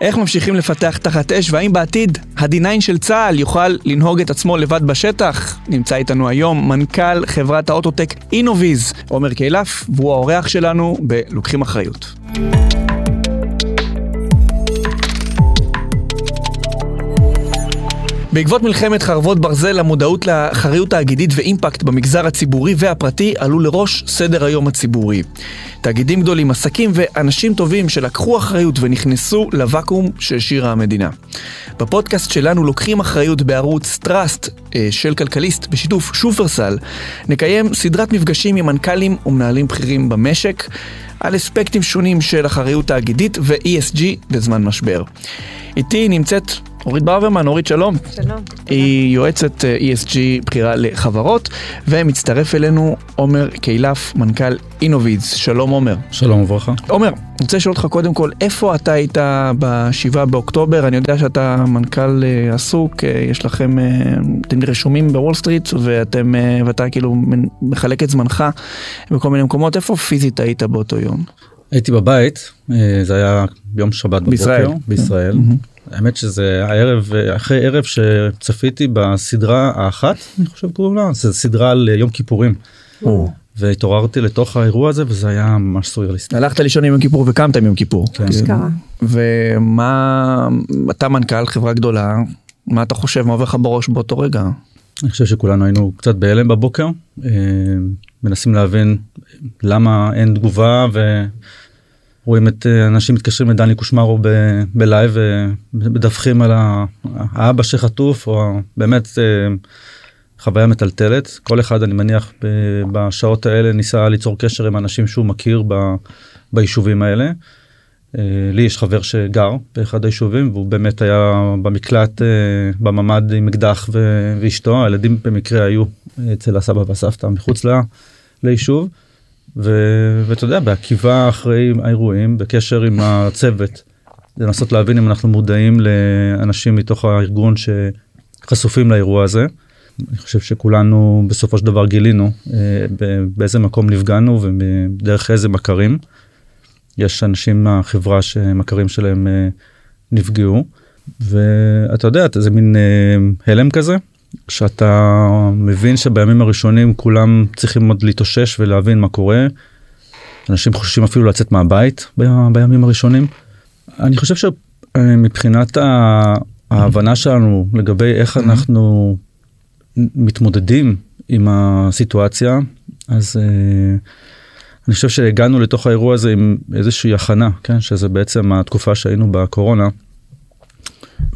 איך ממשיכים לפתח תחת אש, והאם בעתיד ה-D9 של צה"ל יוכל לנהוג את עצמו לבד בשטח? נמצא איתנו היום מנכ"ל חברת האוטוטק אינוויז, עומר קילף, והוא האורח שלנו ב"לוקחים אחריות". בעקבות מלחמת חרבות ברזל, המודעות לאחריות תאגידית ואימפקט במגזר הציבורי והפרטי עלו לראש סדר היום הציבורי. תאגידים גדולים, עסקים ואנשים טובים שלקחו אחריות ונכנסו לוואקום שהשאירה המדינה. בפודקאסט שלנו לוקחים אחריות בערוץ טראסט אה, של כלכליסט בשיתוף שופרסל, נקיים סדרת מפגשים עם מנכ"לים ומנהלים בכירים במשק על אספקטים שונים של אחריות תאגידית ו-ESG בזמן משבר. איתי נמצאת אורית ברוורמן, אורית שלום. שלום. היא יועצת אה, ESG בכירה לחברות, ומצטרף אלינו עומר כילף, מנכ"ל Innoviz. שלום עומר. שלום וברכה. עומר, אני רוצה לשאול אותך קודם כל, איפה אתה היית ב-7 באוקטובר? אני יודע שאתה מנכ"ל אה, עסוק, אה, יש לכם, אתם רשומים בוול סטריט, ואתם, ואתה כאילו מחלק את זמנך בכל מיני מקומות. איפה פיזית היית באותו יום? הייתי בבית, זה היה יום שבת בבוקר. בישראל. בישראל. מהמם. האמת שזה הערב, אחרי ערב שצפיתי בסדרה האחת, אני חושב קוראים לה, זו סדרה על יום כיפורים. והתעוררתי לתוך האירוע הזה וזה היה ממש סוריאליסטי. הלכת לישון עם יום כיפור וקמת עם יום כיפור. כן. אשכרה. ומה, אתה מנכ"ל חברה גדולה, מה אתה חושב, מה עובר לך בראש באותו רגע? אני חושב שכולנו היינו קצת בהלם בבוקר, אה, מנסים להבין למה אין תגובה ורואים את אה, אנשים מתקשרים לדני קושמרו ב- בלייב ומדווחים על ה- האבא שחטוף או באמת אה, חוויה מטלטלת. כל אחד אני מניח בשעות האלה ניסה ליצור קשר עם אנשים שהוא מכיר ב- ביישובים האלה. אה, לי יש חבר שגר באחד היישובים והוא באמת היה במקלט אה, בממ"ד עם אקדח ואשתו הילדים במקרה היו אצל הסבא והסבתא מחוץ ליישוב. ואתה יודע בעקיבה אחרי האירועים בקשר עם הצוות לנסות להבין אם אנחנו מודעים לאנשים מתוך הארגון שחשופים לאירוע הזה. אני חושב שכולנו בסופו של דבר גילינו אה, באיזה מקום נפגענו ודרך איזה מכרים. יש אנשים מהחברה שמכרים שלהם אה, נפגעו ואתה יודע זה מין אה, הלם כזה שאתה מבין שבימים הראשונים כולם צריכים עוד להתאושש ולהבין מה קורה. אנשים חוששים אפילו לצאת מהבית ב- בימים הראשונים. אני חושב שמבחינת ההבנה שלנו לגבי איך אנחנו מתמודדים עם הסיטואציה אז אה, אני חושב שהגענו לתוך האירוע הזה עם איזושהי הכנה כן שזה בעצם התקופה שהיינו בקורונה.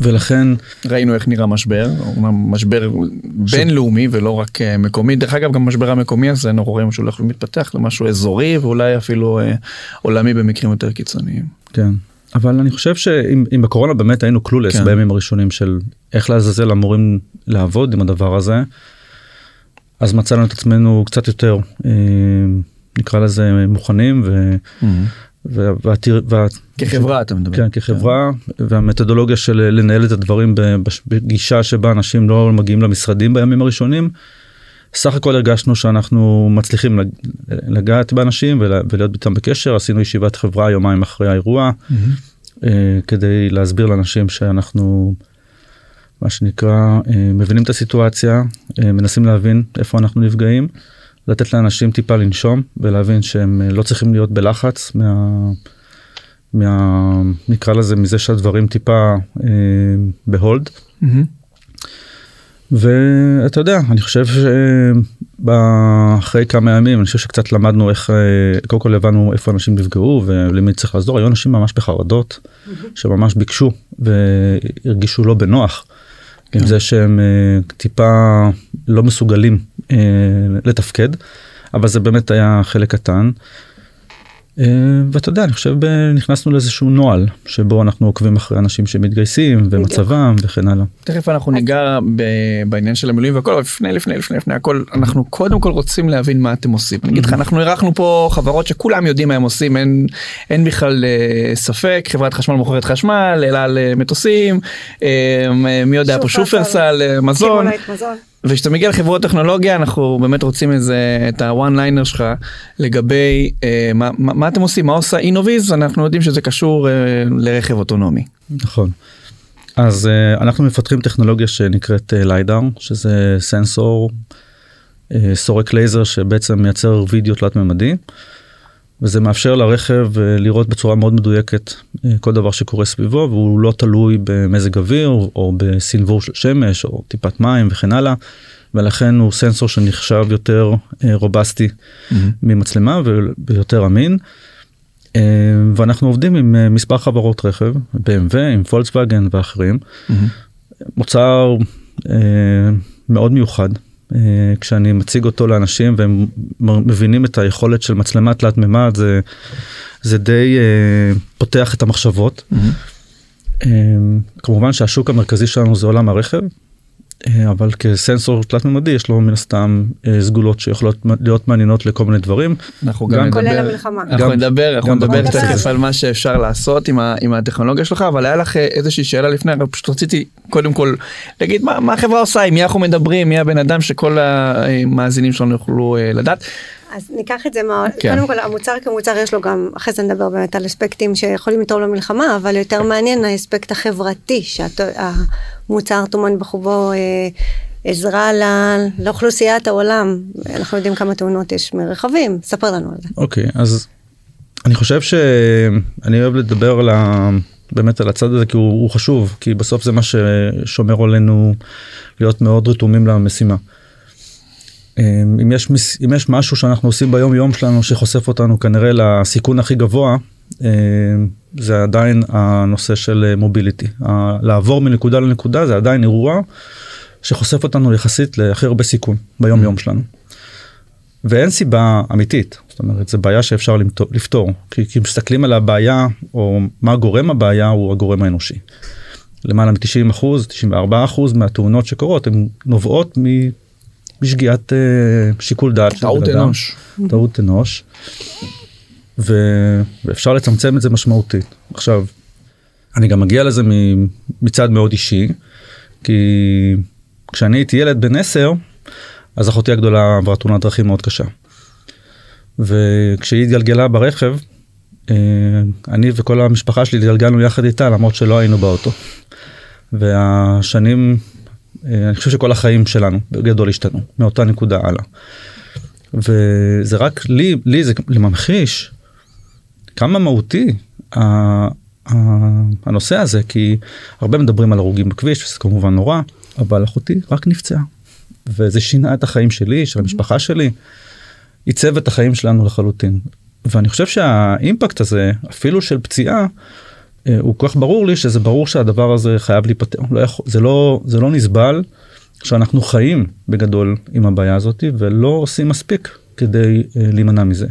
ולכן ראינו איך נראה משבר, אומנם משבר בינלאומי ולא רק אה, מקומי, דרך אגב גם משבר המקומי הזה אנחנו רואים שהוא הולך ומתפתח למשהו אזורי ואולי אפילו אה, עולמי במקרים יותר קיצוניים. כן אבל אני חושב שאם אם בקורונה באמת היינו קלולס כן. בימים הראשונים של איך לעזאזל אמורים לעבוד עם הדבר הזה. אז מצאנו את עצמנו קצת יותר אה, נקרא לזה מוכנים ו... וה, והתיר- וה, כחברה אתה מדבר. כן, כחברה והמתודולוגיה של לנהל את הדברים בגישה שבה אנשים לא מגיעים למשרדים בימים הראשונים. סך הכל הרגשנו שאנחנו מצליחים לג- לגעת באנשים ולה- ולהיות איתם בקשר עשינו ישיבת חברה יומיים אחרי האירוע אה, כדי להסביר לאנשים שאנחנו מה שנקרא אה, מבינים את הסיטואציה אה, מנסים להבין איפה אנחנו נפגעים לתת לאנשים טיפה לנשום ולהבין שהם אה, לא צריכים להיות בלחץ מה... מה... נקרא לזה מזה שהדברים טיפה אה, בהולד. מהמם. ואתה יודע אני חושב שאחרי כמה ימים אני חושב שקצת למדנו איך אה, קודם כל הבנו איפה אנשים נפגעו ולמי צריך לעזור היו אנשים ממש בחרדות שממש ביקשו והרגישו לא בנוח עם כן. זה שהם טיפה לא מסוגלים אה, לתפקד אבל זה באמת היה חלק קטן. אה, ואתה יודע אני חושב אה, נכנסנו לאיזשהו נוהל שבו אנחנו עוקבים אחרי אנשים שמתגייסים ומצבם וכן הלאה. תכף אנחנו ניגע ב- בעניין של המילואים והכל אבל לפני לפני לפני לפני הכל אנחנו קודם כל רוצים להבין מה אתם עושים. אני אגיד לך אנחנו אירחנו פה חברות שכולם יודעים מה הם עושים אין אין בכלל אה, ספק חברת חשמל מוכרת חשמל אל על מטוסים אה, מי יודע פה שופרסל. שופרסל מזון קמעונאית מזון. וכשאתה מגיע לחברות טכנולוגיה אנחנו באמת רוצים איזה את הוואן ליינר שלך לגבי אה, מה, מה, מה אתם עושים מה עושה אינוביז אנחנו יודעים שזה קשור אה, לרכב אוטונומי. נכון. אז uh, אנחנו מפתחים טכנולוגיה שנקראת uh, שזה סנסור uh, סורק לייזר שבעצם מייצר וידאו תלת ממדי. וזה מאפשר לרכב uh, לראות בצורה מאוד מדויקת uh, כל דבר שקורה סביבו והוא לא תלוי במזג אוויר או בסנוור של שמש או טיפת מים וכן הלאה. ולכן הוא סנסור שנחשב יותר uh, רובסטי mm-hmm. ממצלמה ויותר אמין. אה, ואנחנו עובדים עם אה, מספר חברות רכב, BMW, עם פולקסווגן ואחרים. Mm-hmm. מוצר אה, מאוד מיוחד. כשאני מציג אותו לאנשים והם מבינים את היכולת של מצלמה תלת מימד זה זה די פותח את המחשבות. Mm-hmm. כמובן שהשוק המרכזי שלנו זה עולם הרכב אה, אבל כסנסור תלת ממדי יש לו מן הסתם אה, סגולות שיכולות להיות מעניינות לכל מיני דברים. אנחנו גם המלחמה. אנחנו נדבר, אנחנו נדבר תכף על מה שאפשר לעשות עם, ה, עם הטכנולוגיה שלך, אבל היה לך אה, איזושהי שאלה לפני, אבל פשוט רציתי קודם כל להגיד מה, מה החברה עושה, עם מי אנחנו מדברים, מי הבן אדם שכל המאזינים שלנו יוכלו לדעת. אז ניקח את זה מאוד, כן. קודם כל המוצר כמוצר יש לו גם, אחרי זה נדבר באמת על אספקטים שיכולים לתרום למלחמה, אבל יותר מעניין האספקט החברתי, שהמוצר טומן בחובו אה, עזרה ל, לאוכלוסיית העולם, אנחנו יודעים כמה תאונות יש מרכבים, ספר לנו על זה. אוקיי, okay, אז אני חושב שאני אוהב לדבר על ה... באמת על הצד הזה כי הוא, הוא חשוב, כי בסוף זה מה ששומר עלינו להיות מאוד רתומים למשימה. אמ, אם יש, אם יש משהו שאנחנו עושים ביום יום שלנו שחושף אותנו כנראה לסיכון הכי גבוה, אמ, זה עדיין הנושא של מוביליטי. לעבור מנקודה לנקודה זה עדיין אירוע שחושף אותנו יחסית להכי הרבה סיכון ביום יום שלנו. ואין סיבה אמיתית, זאת אומרת זה בעיה שאפשר לפתור, כי, כי מסתכלים על הבעיה או מה גורם הבעיה הוא הגורם האנושי. למעלה מ-90 אחוז, 94 אחוז מהתאונות שקורות הן נובעות בשגיאת uh, שיקול דעת. טעות אנוש. טעות אנוש. ו... ואפשר לצמצם את זה משמעותית. עכשיו, אני גם מגיע לזה מצד מאוד אישי, כי כשאני הייתי ילד בן 10, אז אחותי הגדולה עברה תאונת דרכים מאוד קשה. וכשהיא התגלגלה ברכב, אה, אני וכל המשפחה שלי התגלגלנו יחד איתה למרות שלא היינו באוטו. והשנים אה, אני חושב שכל החיים שלנו בגדול השתנו מאותה נקודה הלאה. וזה רק לי, לי זה לממחיש כמה מהותי הנושא הזה, כי הרבה מדברים על הרוגים בכביש, וזה כמובן נורא, אבל אחותי רק נפצעה. וזה שינה את החיים שלי, של המשפחה שלי, עיצב את החיים שלנו לחלוטין. ואני חושב שהאימפקט הזה, אפילו של פציעה, אה, הוא כל כך ברור לי שזה ברור שהדבר הזה חייב להיפתר. לא יכול, זה, לא, זה לא נסבל שאנחנו חיים בגדול עם הבעיה הזאת ולא עושים מספיק כדי uh, להימנע מזה.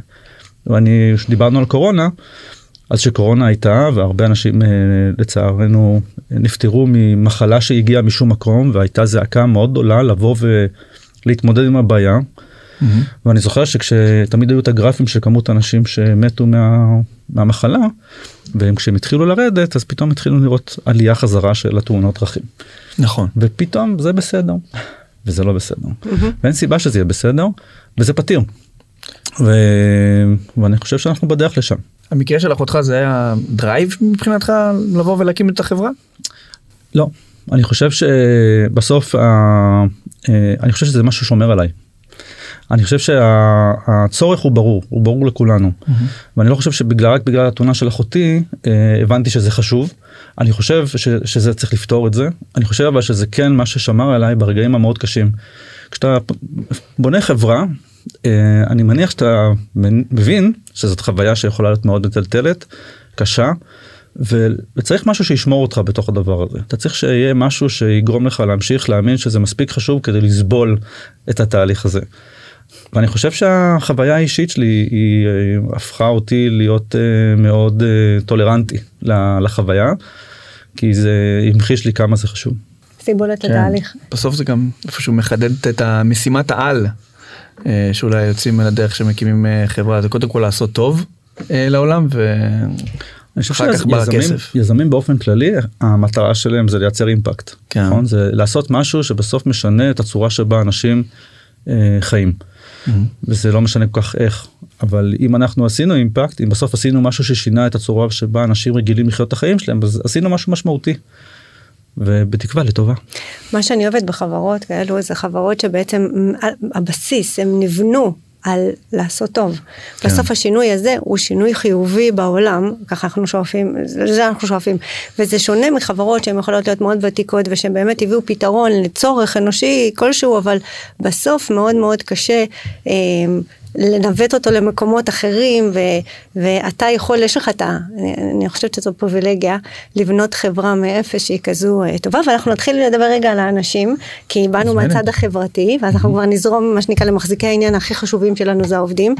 ואני, כשדיברנו על קורונה, אז שקורונה הייתה והרבה אנשים uh, לצערנו נפטרו ממחלה שהגיעה משום מקום והייתה זעקה מאוד גדולה לבוא ולהתמודד עם הבעיה. Mm-hmm. ואני זוכר שכשתמיד היו את הגרפים של כמות אנשים שמתו מה, מהמחלה וכשהם התחילו לרדת אז פתאום התחילו לראות עלייה חזרה של התאונות דרכים. נכון. ופתאום זה בסדר וזה לא בסדר mm-hmm. ואין סיבה שזה יהיה בסדר וזה פתיר. ו... ואני חושב שאנחנו בדרך לשם. המקרה של אחותך זה היה drive מבחינתך לבוא ולהקים את החברה? לא אני חושב שבסוף אה, אני חושב שזה משהו שומר עליי. אני חושב שהצורך הוא ברור, הוא ברור לכולנו. Mm-hmm. ואני לא חושב שבגלל, רק בגלל התאונה של אחותי, אה, הבנתי שזה חשוב. אני חושב ש, שזה צריך לפתור את זה. אני חושב אבל שזה כן מה ששמר עליי ברגעים המאוד קשים. כשאתה בונה חברה, אה, אני מניח שאתה מבין שזאת חוויה שיכולה להיות מאוד מטלטלת, קשה. וצריך משהו שישמור אותך בתוך הדבר הזה אתה צריך שיהיה משהו שיגרום לך להמשיך להאמין שזה מספיק חשוב כדי לסבול את התהליך הזה. ואני חושב שהחוויה האישית שלי היא אה, הפכה אותי להיות אה, מאוד אה, טולרנטי לחוויה כי זה המחיש לי כמה זה חשוב. סיבולת כן. התהליך. בסוף זה גם איפשהו מחדד את המשימת העל שאולי יוצאים על הדרך שמקימים חברה זה קודם כל לעשות טוב לעולם ו... כך בא הכסף. יזמים באופן כללי המטרה שלהם זה לייצר אימפקט. כן. נכון? זה לעשות משהו שבסוף משנה את הצורה שבה אנשים אה, חיים. Mm-hmm. וזה לא משנה כל כך איך אבל אם אנחנו עשינו אימפקט אם בסוף עשינו משהו ששינה את הצורה שבה אנשים רגילים לחיות את החיים שלהם אז עשינו משהו משמעותי. ובתקווה לטובה. מה שאני אוהבת בחברות כאלו זה חברות שבעצם הבסיס הם נבנו על לעשות טוב. כן. בסוף השינוי הזה הוא שינוי חיובי בעולם, ככה אנחנו שואפים, לזה אנחנו שואפים. וזה שונה מחברות שהן יכולות להיות מאוד ותיקות ושהן באמת הביאו פתרון לצורך אנושי כלשהו, אבל בסוף מאוד מאוד קשה. אה, לנווט אותו למקומות אחרים ו, ואתה יכול, יש לך את ה... אני, אני חושבת שזו פריבילגיה לבנות חברה מאפס שהיא כזו uh, טובה ואנחנו נתחיל לדבר רגע על האנשים כי באנו מהצד החברתי ואז אנחנו כבר נזרום מה שנקרא למחזיקי העניין הכי חשובים שלנו זה העובדים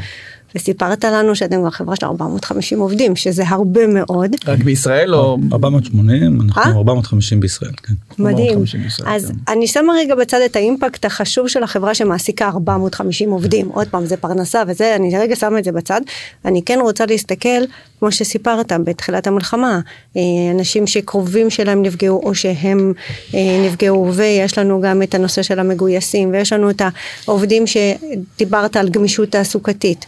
וסיפרת לנו שאתם כבר חברה של 450 עובדים, שזה הרבה מאוד. רק בישראל או? 480, אנחנו 450 אה? בישראל, כן. מדהים. אז כן. אני שמה רגע בצד את האימפקט החשוב של החברה שמעסיקה 450 עובדים. עוד פעם, זה פרנסה וזה, אני רגע שמה את זה בצד. אני כן רוצה להסתכל, כמו שסיפרת בתחילת המלחמה, אה, אנשים שקרובים שלהם נפגעו או שהם אה, נפגעו, ויש לנו גם את הנושא של המגויסים, ויש לנו את העובדים שדיברת על גמישות תעסוקתית.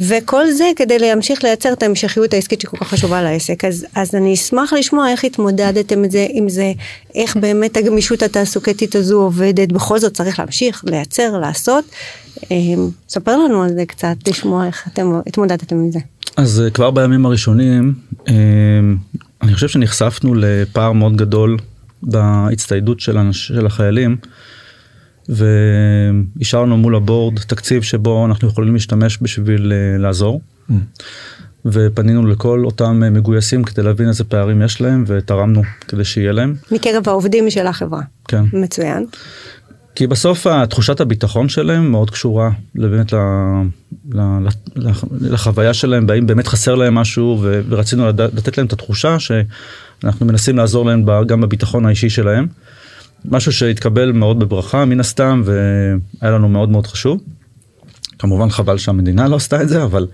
וכל זה כדי להמשיך לייצר את ההמשכיות העסקית שכל כך חשובה לעסק. אז, אז אני אשמח לשמוע איך התמודדתם את זה, עם זה, איך באמת הגמישות התעסוקתית הזו עובדת, בכל זאת צריך להמשיך, לייצר, לעשות. אמ, ספר לנו על זה קצת, לשמוע איך אתם התמודדתם עם זה. אז אה, כבר בימים הראשונים, אמ, אני חושב שנחשפנו לפער מאוד גדול בהצטיידות של, של החיילים. ואישרנו מול הבורד תקציב שבו אנחנו יכולים להשתמש בשביל uh, לעזור. Mm. ופנינו לכל אותם uh, מגויסים כדי להבין איזה פערים יש להם ותרמנו כדי שיהיה להם. מקרב העובדים של החברה. כן. מצוין. כי בסוף תחושת הביטחון שלהם מאוד קשורה באמת ל, ל, ל, לחוויה שלהם, והאם באמת חסר להם משהו ורצינו לתת להם את התחושה שאנחנו מנסים לעזור להם גם בביטחון האישי שלהם. משהו שהתקבל מאוד בברכה מן הסתם והיה לנו מאוד מאוד חשוב. כמובן חבל שהמדינה לא עשתה את זה אבל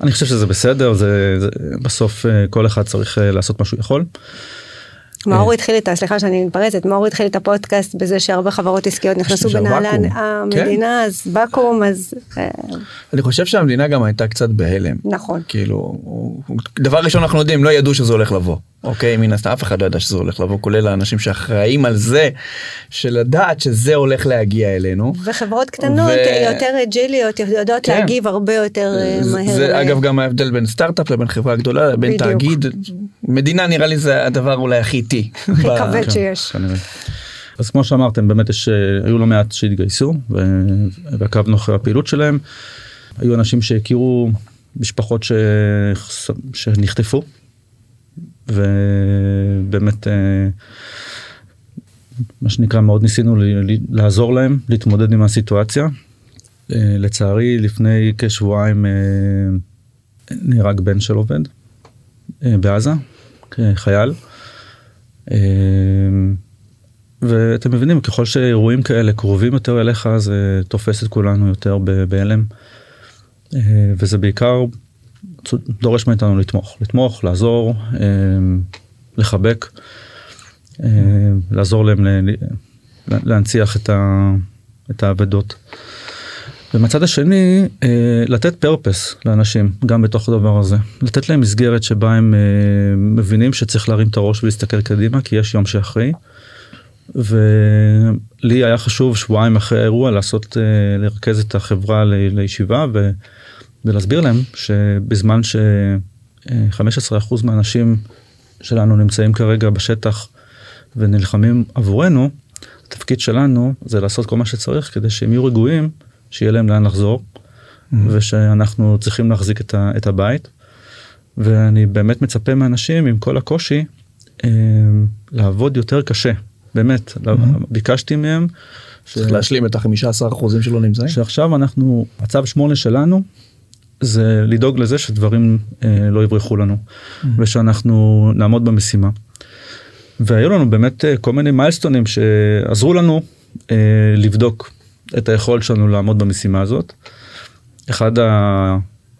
אני חושב שזה בסדר זה, זה בסוף אה, כל אחד צריך אה, לעשות מה שהוא יכול. מאור התחיל את, סליחה שאני מתפרצת, מאור התחיל את הפודקאסט בזה שהרבה חברות עסקיות נכנסו בנעלי המדינה, אז ואקום, אז... אה, אני חושב שהמדינה גם הייתה קצת בהלם. נכון. כאילו, דבר ראשון אנחנו יודעים, לא ידעו שזה הולך לבוא. אוקיי, מן הסתם אף אחד לא ידע שזה הולך לבוא, כולל האנשים שאחראים על זה, שלדעת שזה הולך להגיע אלינו. וחברות קטנות ו... יותר אג'יליות יודעות כן. להגיב הרבה יותר אה, מהר. זה אגב גם ההבדל בין סטארט-אפ לבין חברה גדולה, לבין בדיוק. תאגיד. מדינה נראה לי זה הדבר אולי הכי איטי. הכי כבד כן, שיש. אז כמו שאמרתם באמת יש אה, היו לא מעט שהתגייסו ועקבנו אחרי הפעילות שלהם. היו אנשים שהכירו משפחות ש... שנחטפו ובאמת אה, מה שנקרא מאוד ניסינו לעזור להם להתמודד עם הסיטואציה. אה, לצערי לפני כשבועיים אה, נהרג בן של עובד בעזה, חייל. ואתם מבינים ככל שאירועים כאלה קרובים יותר אליך זה תופס את כולנו יותר בהלם. וזה בעיקר דורש מאיתנו לתמוך, לתמוך, לעזור, אה, לחבק, אה, לעזור להם להנציח את האבדות. ומהצד השני, אה, לתת פרפס לאנשים, גם בתוך הדבר הזה. לתת להם מסגרת שבה הם מבינים שצריך להרים את הראש ולהסתכל קדימה, כי יש יום שאחרי. ולי היה חשוב שבועיים אחרי האירוע לעשות, לרכז את החברה לישיבה ולהסביר להם שבזמן ש-15% מהאנשים שלנו נמצאים כרגע בשטח ונלחמים עבורנו, התפקיד שלנו זה לעשות כל מה שצריך כדי שהם יהיו רגועים, שיהיה להם לאן לחזור, mm-hmm. ושאנחנו צריכים להחזיק את, ה- את הבית. ואני באמת מצפה מאנשים עם כל הקושי אה, לעבוד יותר קשה, באמת, mm-hmm. ביקשתי מהם. צריך ש... להשלים את ה-15% שלא נמצאים. שעכשיו אנחנו, הצו 8 שלנו זה לדאוג לזה שדברים אה, לא יברחו לנו mm-hmm. ושאנחנו נעמוד במשימה. והיו לנו באמת אה, כל מיני מיילסטונים שעזרו לנו אה, לבדוק את היכולת שלנו לעמוד במשימה הזאת. אחד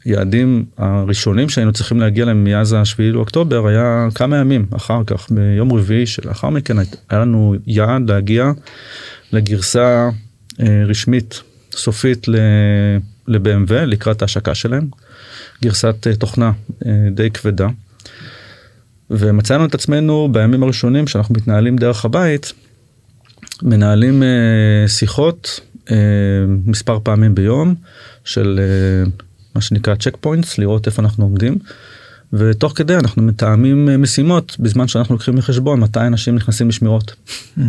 היעדים הראשונים שהיינו צריכים להגיע להם מאז השביעי לאוקטובר היה כמה ימים אחר כך ביום רביעי שלאחר מכן היה לנו יעד להגיע לגרסה אה, רשמית סופית ל-BMW לקראת ההשקה שלהם גרסת אה, תוכנה אה, די כבדה. ומצאנו את עצמנו בימים הראשונים שאנחנו מתנהלים דרך הבית מנהלים אה, שיחות מספר פעמים ביום של מה שנקרא צ'ק פוינטס לראות איפה אנחנו עומדים. ותוך כדי אנחנו מתאמים אה, משימות בזמן שאנחנו לוקחים בחשבון מתי אנשים נכנסים משמרות mm.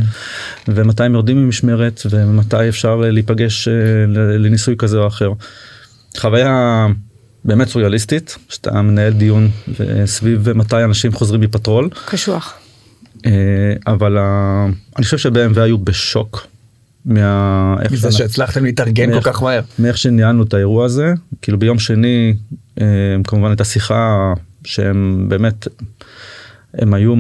ומתי הם יורדים ממשמרת ומתי אפשר אה, להיפגש אה, לניסוי כזה או אחר. חוויה באמת סוריאליסטית שאתה מנהל דיון סביב מתי אנשים חוזרים מפטרול. קשוח. אבל אני חושב שב-MV היו בשוק מה... מזה שהצלחתם להתארגן כל כך מהר. מאיך שניהלנו את האירוע הזה כאילו ביום שני כמובן הייתה שיחה שהם באמת הם היו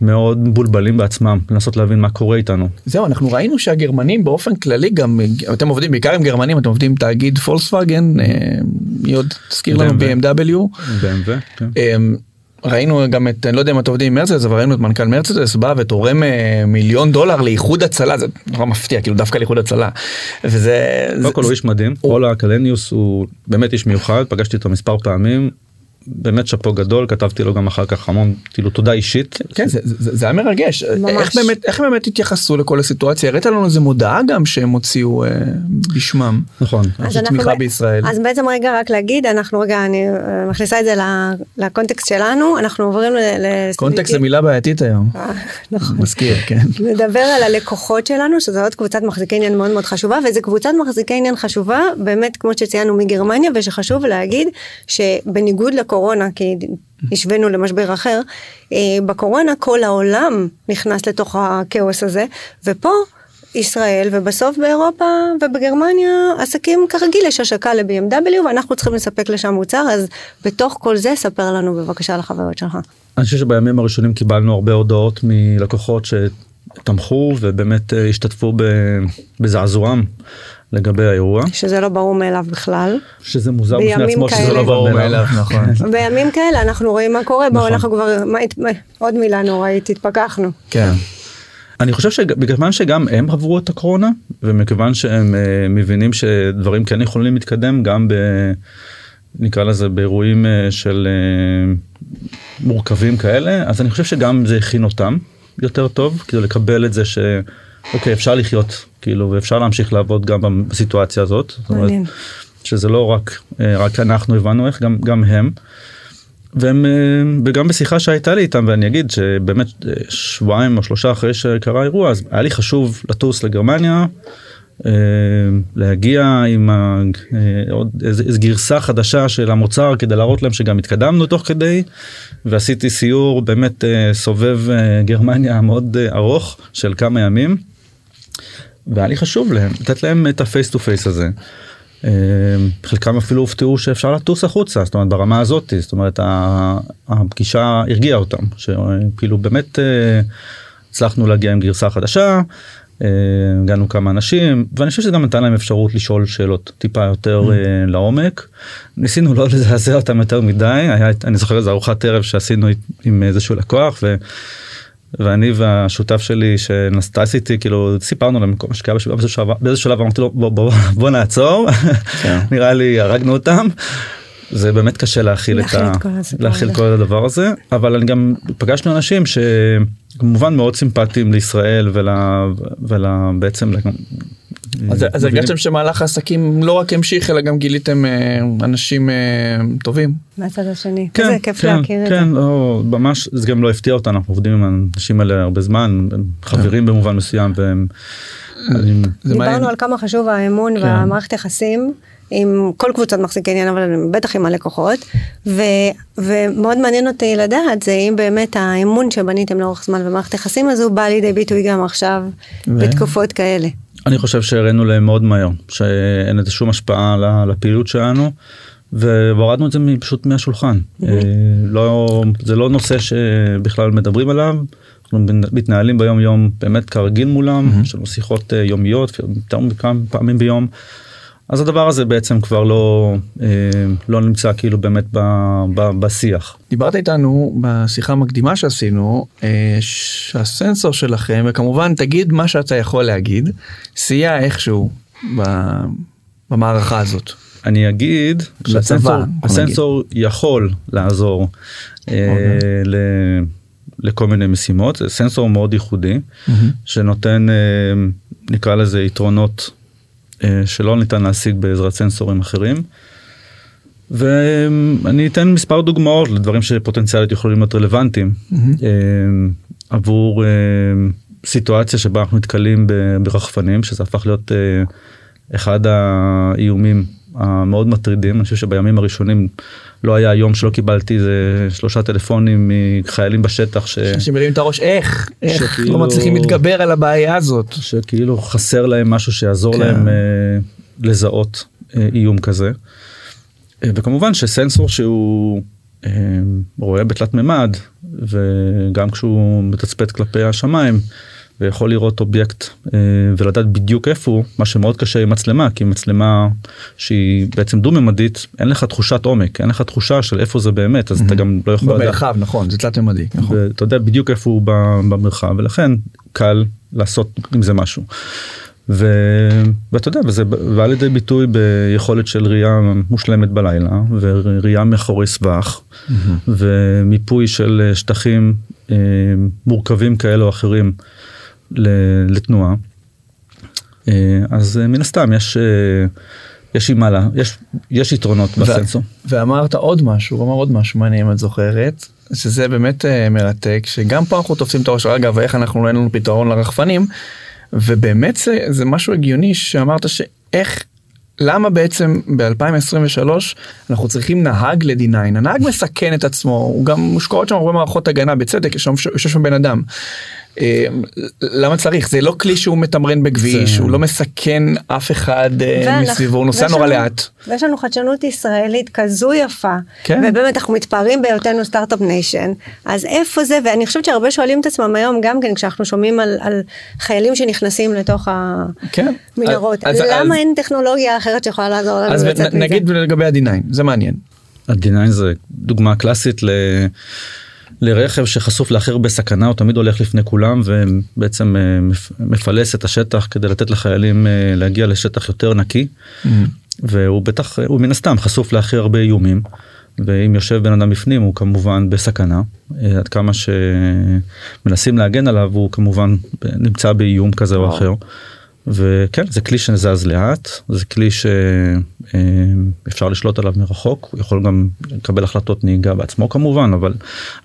מאוד מבולבלים בעצמם לנסות להבין מה קורה איתנו. זהו אנחנו ראינו שהגרמנים באופן כללי גם אתם עובדים בעיקר עם גרמנים אתם עובדים תאגיד פולסווגן אה, מי עוד תזכיר לנו BMW. BMW, כן. אמ, ראינו גם את, אני לא יודע אם אתם עובדים עם מרצדס, אבל ראינו את מנכ"ל מרצדס בא ותורם אה, מיליון דולר לאיחוד הצלה, זה נורא מפתיע, כאילו דווקא לאיחוד הצלה. וזה... קודם כל הוא איש מדהים, אולה קלניוס הוא באמת איש מיוחד, פגשתי אותו מספר פעמים, באמת שאפו גדול כתבתי לו גם אחר כך המון כאילו תודה אישית. כן זה, זה, זה היה מרגש ממש. איך באמת איך באמת התייחסו לכל הסיטואציה הראית לנו איזה מודעה גם שהם הוציאו אה, בשמם. נכון. אז תמיכה ב... בישראל. אז בעצם רגע רק להגיד אנחנו רגע אני אה, מכניסה את זה לקונטקסט שלנו אנחנו עוברים ל... קונטקסט זה מילה בעייתית היום. אה, נכון. מזכיר כן. נדבר על הלקוחות שלנו שזו עוד קבוצת מחזיקי עניין מאוד מאוד חשובה וזה קבוצת מחזיקי עניין חשובה באמת כמו שציינו מגרמניה ושחשוב להגיד שבניגוד לקורונה. הקורונה, כי השווינו למשבר אחר, אה, בקורונה כל העולם נכנס לתוך הכאוס הזה, ופה ישראל ובסוף באירופה ובגרמניה עסקים כרגיל יש השקה ל-BMW ואנחנו צריכים לספק לשם מוצר אז בתוך כל זה ספר לנו בבקשה על החוויות שלך. אני חושב שבימים הראשונים קיבלנו הרבה הודעות מלקוחות שתמכו ובאמת אה, השתתפו בזעזועם לגבי האירוע. שזה לא ברור מאליו בכלל. שזה מוזר בפני עצמו שזה לא ברור מאליו, נכון. בימים כאלה אנחנו רואים מה קורה, בואו נכון. אנחנו כבר, עוד מילה נוראית, התפכחנו. כן. אני חושב שבגלל שגם הם עברו את הקורונה ומכיוון שהם uh, מבינים שדברים כן יכולים להתקדם גם ב... נקרא לזה באירועים uh, של uh, מורכבים כאלה אז אני חושב שגם זה הכין אותם יותר טוב כאילו לקבל את זה ש... אוקיי אפשר לחיות כאילו ואפשר להמשיך לעבוד גם בסיטואציה הזאת. מעניין. שזה לא רק אה, רק אנחנו הבנו איך גם גם הם. והם אה, וגם בשיחה שהייתה לי איתם ואני אגיד שבאמת אה, שבועיים או שלושה אחרי שקרה האירוע אז היה לי חשוב לטוס לגרמניה. להגיע עם עוד איזה גרסה חדשה של המוצר כדי להראות להם שגם התקדמנו תוך כדי ועשיתי סיור באמת סבב גרמניה מאוד ארוך של כמה ימים. והיה לי חשוב להם לתת להם את ה face to face הזה. אה, חלקם אפילו הופתעו שאפשר לטוס החוצה זאת אומרת ברמה הזאת זאת אומרת הפגישה הרגיעה אותם שכאילו באמת אה, הצלחנו להגיע עם גרסה חדשה. אה, הגענו כמה אנשים ואני חושב שזה גם נתן להם אפשרות לשאול שאלות טיפה יותר mm. לעומק. ניסינו לא לזעזע אותם יותר מדי היה אני זוכר איזה ארוחת ערב שעשינו עם איזשהו לקוח. ו... ואני והשותף שלי שנסטס איתי כאילו סיפרנו להם כל מה שקרה באיזה שלב אמרתי לו בוא, בוא, בוא נעצור כן. נראה לי הרגנו אותם. זה באמת קשה להכיל את, ה... להכיל כל הדבר הזה אבל אני גם פגשנו אנשים שכמובן מאוד סימפטיים לישראל ול... ול... בעצם אז הרגשתם שמהלך העסקים לא רק המשיך אלא גם גיליתם אה, אנשים אה, טובים. מהצד השני. כן, איזה כיף כן, להכיר את זה. כן, לא, ממש זה גם לא הפתיע אותנו אנחנו עובדים עם האנשים האלה הרבה זמן חברים כן. במובן מסוים והם. דיברנו על כמה חשוב האמון כן. והמערכת יחסים. עם כל קבוצת מחזיקי עניין אבל בטח עם הלקוחות ו, ומאוד מעניין אותי לדעת זה אם באמת האמון שבניתם לאורך זמן במערכת יחסים הזו בא לידי ביטוי גם עכשיו ו... בתקופות כאלה. אני חושב שהראינו להם מאוד מהר שאין לזה שום השפעה על הפעילות שלנו והורדנו את זה פשוט מהשולחן mm-hmm. לא זה לא נושא שבכלל מדברים עליו. אנחנו מתנהלים ביום יום באמת כרגיל מולם mm-hmm. יש לנו שיחות אה, יומיות יותר מכמה פעמים ביום. אז הדבר הזה בעצם כבר לא אה, לא נמצא כאילו באמת ב, ב, בשיח. דיברת איתנו בשיחה המקדימה שעשינו אה, שהסנסור שלכם וכמובן תגיד מה שאתה יכול להגיד סייע איכשהו במערכה הזאת. אני אגיד שהסנסור הסנסור יכול לעזור אה, אוקיי. ל, לכל מיני משימות זה סנסור מאוד ייחודי mm-hmm. שנותן אה, נקרא לזה יתרונות שלא ניתן להשיג בעזרת סנסורים אחרים. ואני אתן מספר דוגמאות לדברים שפוטנציאלית יכולים להיות רלוונטיים mm-hmm. עבור סיטואציה שבה אנחנו נתקלים ברחפנים שזה הפך להיות אחד האיומים המאוד מטרידים אני חושב שבימים הראשונים לא היה יום שלא קיבלתי איזה שלושה טלפונים מחיילים בשטח ש... מרימים את הראש איך איך שכאילו... לא מצליחים להתגבר על הבעיה הזאת שכאילו חסר להם משהו שיעזור כן. להם אה, לזהות אה, איום כזה. אה, וכמובן שסנסור שהוא אה, רואה בתלת מימד וגם כשהוא מתצפת כלפי השמיים. ויכול לראות אובייקט אה, ולדעת בדיוק איפה הוא מה שמאוד קשה עם מצלמה כי מצלמה שהיא בעצם דו ממדית אין לך תחושת עומק אין לך תחושה של איפה זה באמת אז אתה גם לא יכול במרחב נכון זה תלת ממדי נכון. ואתה יודע בדיוק איפה הוא במרחב ולכן קל לעשות עם זה משהו. ו... ואתה יודע וזה בא לידי ביטוי ביכולת של ראייה מושלמת בלילה וראייה מאחורי סבך mm-hmm. ומיפוי של שטחים אה, מורכבים כאלה או אחרים. לתנועה. אה, אז אה, מן הסתם יש אה, יש עם מעלה יש יש יתרונות בסנסור. ואמרת עוד משהו הוא אמר עוד משהו מעניין אם את זוכרת שזה באמת מרתק שגם פה אנחנו תופסים את הראש אגב איך אנחנו אין לנו פתרון לרחפנים ובאמת זה, זה משהו הגיוני שאמרת שאיך למה בעצם ב-2023 אנחנו צריכים נהג ל-D9 הנהג מסכן את עצמו הוא גם מושקעות שם הרבה מערכות הגנה בצדק יש שם בן אדם למה צריך זה לא כלי שהוא מתמרן בכביש זה... הוא לא מסכן אף אחד אה, מסביבו הוא נוסע נורא לאט. ויש לנו חדשנות ישראלית כזו יפה כן. ובאמת אנחנו מתפארים בהיותנו start-up nation אז איפה זה ואני חושבת שהרבה שואלים את עצמם היום גם כן כשאנחנו שומעים על, על חיילים שנכנסים לתוך המנהרות כן. למה אז, אין טכנולוגיה אחרת שיכולה לעזור לנו אז נגיד לגבי ה-D9 זה מעניין. ה-D9 זה דוגמה קלאסית ל... לרכב שחשוף להכי הרבה סכנה הוא תמיד הולך לפני כולם ובעצם אה, מפלס את השטח כדי לתת לחיילים אה, להגיע לשטח יותר נקי mm-hmm. והוא בטח הוא מן הסתם חשוף להכי הרבה איומים ואם יושב בן אדם בפנים הוא כמובן בסכנה אה, עד כמה שמנסים להגן עליו הוא כמובן נמצא באיום כזה או אחר. וכן זה כלי שזז לאט זה כלי שאפשר אה, לשלוט עליו מרחוק הוא יכול גם לקבל החלטות נהיגה בעצמו כמובן אבל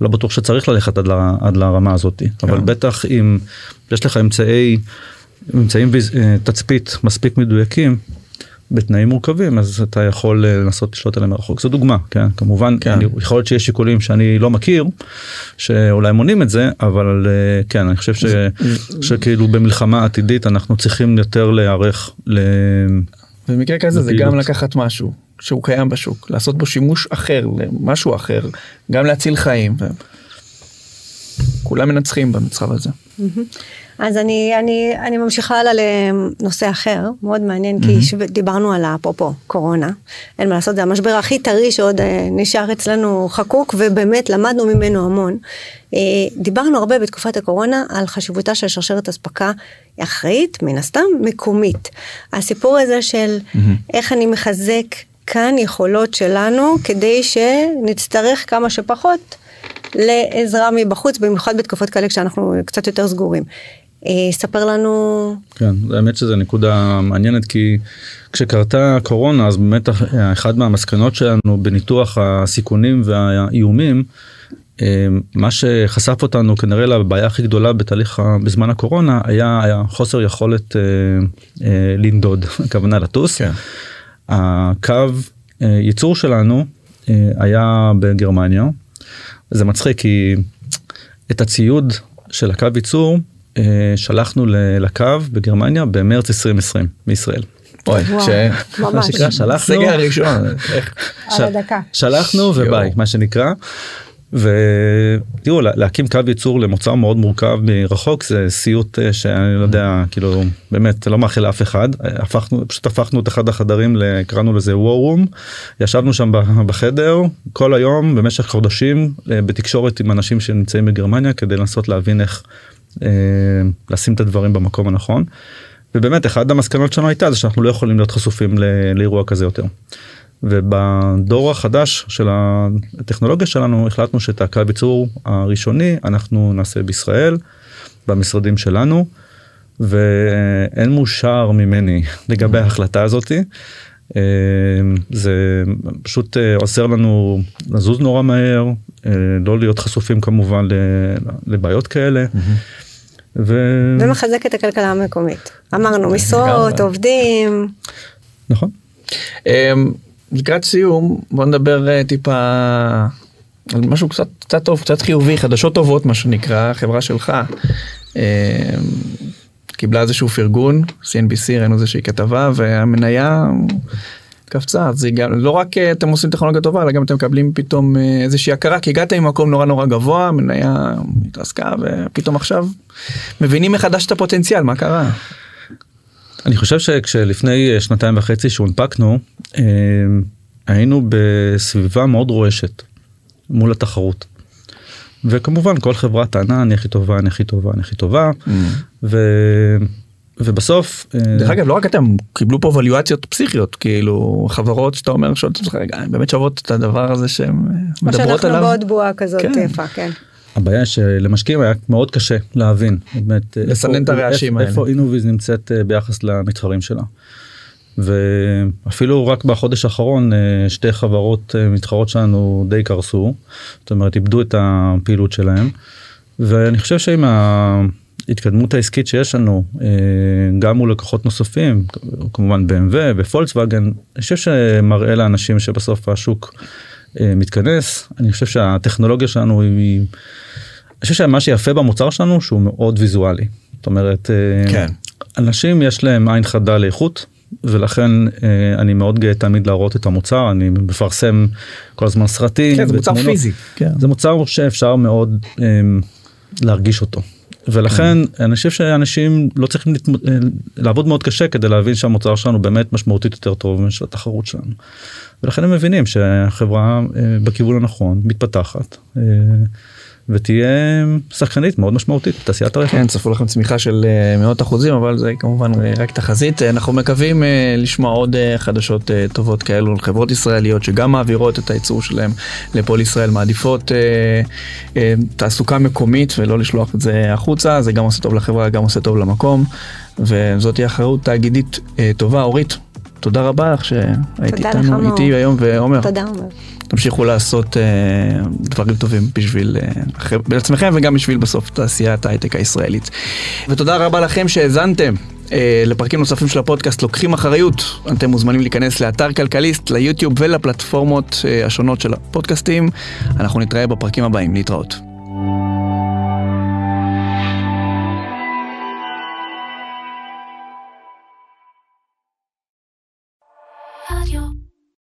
לא בטוח שצריך ללכת עד, ל, עד לרמה הזאת כן. אבל בטח אם יש לך אמצעי אמצעים אה, תצפית מספיק מדויקים בתנאים מורכבים אז אתה יכול אה, לנסות לשלוט עליהם מרחוק זו דוגמה כן כמובן כן. אני, יכול להיות שיש שיקולים שאני לא מכיר שאולי מונים את זה אבל אה, כן אני חושב ש, שכאילו במלחמה עתידית אנחנו צריכים יותר להיערך. ל... במקרה כזה זה גם לקחת משהו שהוא קיים בשוק לעשות בו שימוש אחר למשהו אחר גם להציל חיים. כולם מנצחים במצב הזה. אז אני, אני, אני ממשיכה הלאה לנושא אחר, מאוד מעניין, mm-hmm. כי דיברנו על אפרופו קורונה, אין מה לעשות, זה המשבר הכי טרי שעוד אה, נשאר אצלנו חקוק, ובאמת למדנו ממנו המון. אה, דיברנו הרבה בתקופת הקורונה על חשיבותה של שרשרת אספקה אחראית, מן הסתם, מקומית. הסיפור הזה של mm-hmm. איך אני מחזק כאן יכולות שלנו, כדי שנצטרך כמה שפחות. לעזרה מבחוץ, במיוחד בתקופות כאלה כשאנחנו קצת יותר סגורים. אה, ספר לנו. כן, האמת שזו נקודה מעניינת כי כשקרתה הקורונה אז באמת אחד מהמסקנות שלנו בניתוח הסיכונים והאיומים אה, מה שחשף אותנו כנראה לבעיה הכי גדולה בתהליך בזמן הקורונה היה, היה חוסר יכולת אה, אה, לנדוד הכוונה לטוס. כן. הקו אה, ייצור שלנו אה, היה בגרמניה זה מצחיק כי את הציוד של הקו ייצור אה, שלחנו לקו בגרמניה במרץ 2020 מישראל. אוי, ממש. שלחנו, סגר ראשון, על הדקה. שלחנו וביי, מה שנקרא. ותראו להקים קו ייצור למוצר מאוד מורכב מרחוק זה סיוט אה, שאני לא יודע כאילו באמת לא מאחל לאף אחד הפכנו פשוט הפכנו את אחד החדרים קראנו לזה room ישבנו שם בחדר כל היום במשך חודשים אה, בתקשורת עם אנשים שנמצאים בגרמניה כדי לנסות להבין איך אה, לשים את הדברים במקום הנכון. ובאמת אחד המסקנות שלנו הייתה זה שאנחנו לא יכולים להיות חשופים לאירוע כזה יותר. ובדור החדש של הטכנולוגיה שלנו החלטנו שאת הקו ייצור הראשוני אנחנו נעשה בישראל במשרדים שלנו ואין מאושר ממני לגבי ההחלטה הזאתי. אה, זה פשוט אה, עוזר לנו לזוז נורא מהר אה, לא להיות חשופים כמובן לבעיות כאלה. ו... ומחזק את הכלכלה המקומית אמרנו משרות עובדים. נכון. לקראת סיום בוא נדבר אה, טיפה על משהו קצת קצת טוב קצת חיובי חדשות טובות מה שנקרא החברה שלך. אה, קיבלה איזשהו פרגון CNBC ראינו איזושהי כתבה והמניה קפצה אז גם לא רק אה, אתם עושים טכנולוגיה טובה אלא גם אתם מקבלים פתאום איזושהי הכרה כי הגעת ממקום נורא נורא גבוה מניה התרסקה ופתאום עכשיו מבינים מחדש את הפוטנציאל מה קרה. אני חושב שכשלפני שנתיים וחצי שהונפקנו אה, היינו בסביבה מאוד רועשת מול התחרות. וכמובן כל חברה טענה אני הכי טובה אני הכי טובה אני הכי טובה mm. ו... ובסוף אה, דרך אגב לא רק אתם קיבלו פה ווליואציות פסיכיות כאילו חברות שאתה אומר שואלות אותך רגע באמת שוות את הדבר הזה שהם מדברות עליו. או שאנחנו בעוד בועה כזאת כן. יפה כן. הבעיה שלמשקיעים היה מאוד קשה להבין באמת לסנן את הרעשים האלה איפה אינוויז נמצאת אה, ביחס למתחרים שלה. ואפילו רק בחודש האחרון אה, שתי חברות אה, מתחרות שלנו די קרסו זאת אומרת איבדו את הפעילות שלהם ואני חושב שעם ההתקדמות העסקית שיש לנו גם מול לקוחות נוספים כמובן BMW ופולקסווגן אני חושב שמראה לאנשים שבסוף השוק מתכנס אני חושב שהטכנולוגיה שלנו היא אני חושב שמה שיפה במוצר שלנו שהוא מאוד ויזואלי. זאת אומרת, אה, כן. אנשים יש להם עין חדה לאיכות ולכן אה, אני מאוד גאה תמיד להראות את המוצר אני מפרסם כל הזמן סרטים. כן, זה מוצר פיזי. כן. זה מוצר שאפשר מאוד אה, להרגיש אותו. ולכן כן. אני חושב שאנשים לא צריכים לתמ... לעבוד מאוד קשה כדי להבין שהמוצר שלנו באמת משמעותית יותר טוב משל התחרות שלנו. ולכן הם מבינים שהחברה בכיוון הנכון מתפתחת. ותהיה שחקנית מאוד משמעותית בתעשיית הרכב. כן, צפו לכם צמיחה של אה, מאות אחוזים, אבל זה כמובן רק תחזית. אנחנו מקווים אה, לשמוע עוד אה, חדשות טובות כאלו חברות ישראליות שגם מעבירות את הייצור שלהם לפועל ישראל, מעדיפות תעסוקה מקומית ולא לשלוח את זה החוצה, זה גם עושה טוב לחברה, גם עושה טוב למקום, וזאת תהיה אחריות תאגידית טובה. אורית, תודה רבה לך שהיית איתנו, איתי היום ועומר. תודה עומר. תמשיכו לעשות uh, דברים טובים בשביל uh, בעצמכם וגם בשביל בסוף תעשיית ההייטק הישראלית. ותודה רבה לכם שהאזנתם. uh, לפרקים נוספים של הפודקאסט לוקחים אחריות. אתם מוזמנים להיכנס לאתר כלכליסט, ליוטיוב ולפלטפורמות uh, השונות של הפודקאסטים. אנחנו נתראה בפרקים הבאים, להתראות.